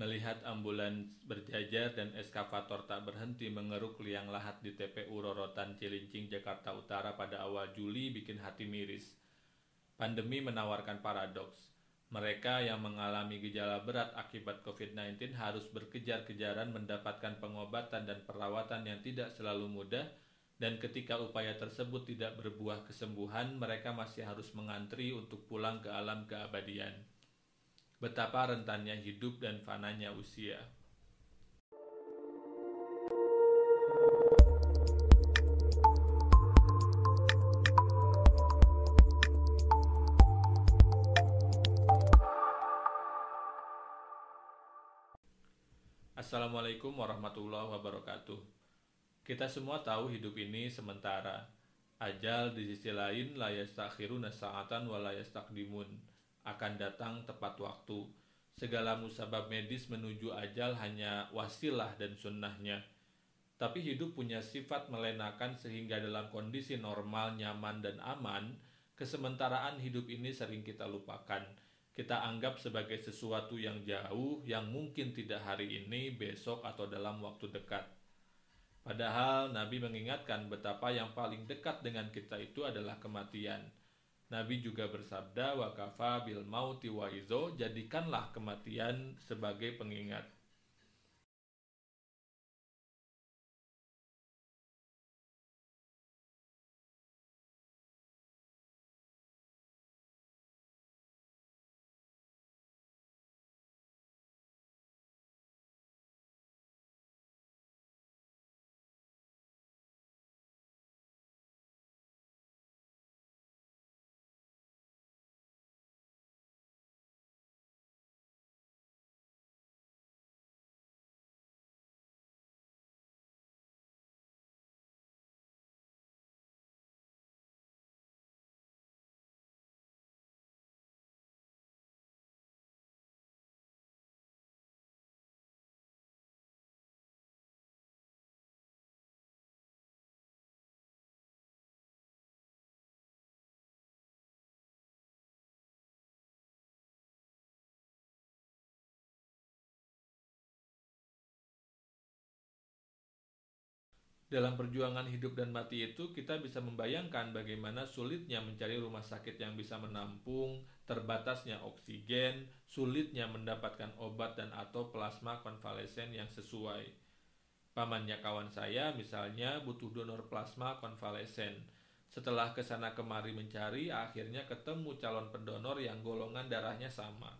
Melihat ambulans berjajar dan eskavator tak berhenti mengeruk liang lahat di TPU Rorotan Cilincing, Jakarta Utara pada awal Juli bikin hati miris. Pandemi menawarkan paradoks. Mereka yang mengalami gejala berat akibat COVID-19 harus berkejar-kejaran mendapatkan pengobatan dan perawatan yang tidak selalu mudah, dan ketika upaya tersebut tidak berbuah kesembuhan, mereka masih harus mengantri untuk pulang ke alam keabadian betapa rentannya hidup dan fananya usia. Assalamualaikum warahmatullahi wabarakatuh. Kita semua tahu hidup ini sementara. Ajal di sisi lain la yastakhiruna sa'atan wa la yastaqdimun akan datang tepat waktu. Segala musabab medis menuju ajal hanya wasilah dan sunnahnya. Tapi hidup punya sifat melenakan sehingga dalam kondisi normal, nyaman, dan aman, kesementaraan hidup ini sering kita lupakan. Kita anggap sebagai sesuatu yang jauh, yang mungkin tidak hari ini, besok, atau dalam waktu dekat. Padahal Nabi mengingatkan betapa yang paling dekat dengan kita itu adalah kematian – Nabi juga bersabda wakafa bil mauti waizo jadikanlah kematian sebagai pengingat. Dalam perjuangan hidup dan mati itu, kita bisa membayangkan bagaimana sulitnya mencari rumah sakit yang bisa menampung, terbatasnya oksigen, sulitnya mendapatkan obat dan atau plasma konvalesen yang sesuai. Pamannya kawan saya misalnya butuh donor plasma konvalesen. Setelah ke sana kemari mencari, akhirnya ketemu calon pendonor yang golongan darahnya sama.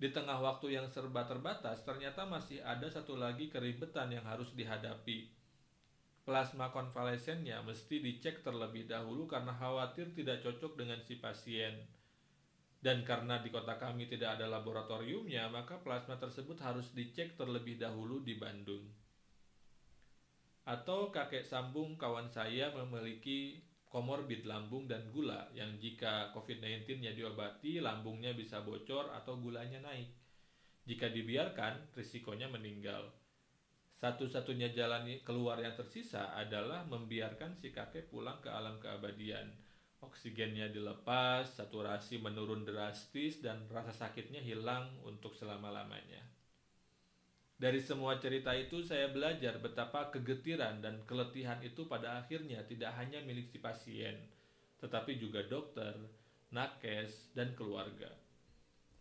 Di tengah waktu yang serba terbatas, ternyata masih ada satu lagi keribetan yang harus dihadapi, plasma konvalesennya mesti dicek terlebih dahulu karena khawatir tidak cocok dengan si pasien. Dan karena di kota kami tidak ada laboratoriumnya, maka plasma tersebut harus dicek terlebih dahulu di Bandung. Atau kakek sambung kawan saya memiliki komorbid lambung dan gula yang jika COVID-19-nya diobati, lambungnya bisa bocor atau gulanya naik. Jika dibiarkan, risikonya meninggal. Satu-satunya jalan keluar yang tersisa adalah membiarkan si kakek pulang ke alam keabadian. Oksigennya dilepas, saturasi menurun drastis, dan rasa sakitnya hilang untuk selama-lamanya. Dari semua cerita itu saya belajar betapa kegetiran dan keletihan itu pada akhirnya tidak hanya milik si pasien, tetapi juga dokter, nakes, dan keluarga.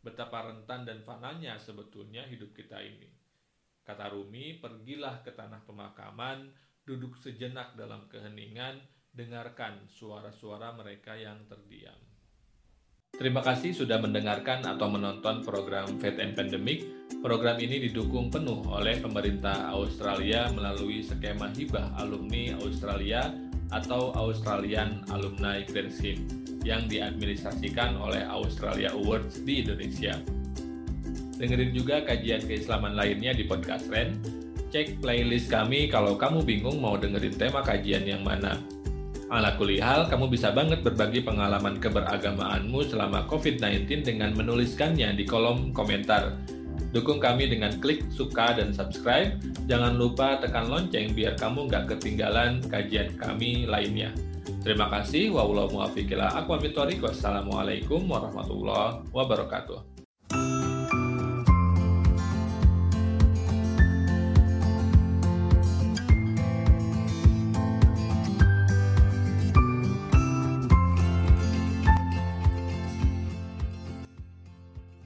Betapa rentan dan fananya sebetulnya hidup kita ini. Kata Rumi, pergilah ke tanah pemakaman, duduk sejenak dalam keheningan, dengarkan suara-suara mereka yang terdiam. Terima kasih sudah mendengarkan atau menonton program Fate and Pandemic. Program ini didukung penuh oleh pemerintah Australia melalui skema hibah alumni Australia atau Australian Alumni Grant yang diadministrasikan oleh Australia Awards di Indonesia. Dengerin juga kajian keislaman lainnya di podcast Ren. Cek playlist kami kalau kamu bingung mau dengerin tema kajian yang mana. Ala kulihal, kamu bisa banget berbagi pengalaman keberagamaanmu selama COVID-19 dengan menuliskannya di kolom komentar. Dukung kami dengan klik suka dan subscribe. Jangan lupa tekan lonceng biar kamu nggak ketinggalan kajian kami lainnya. Terima kasih. Wassalamualaikum warahmatullahi wabarakatuh.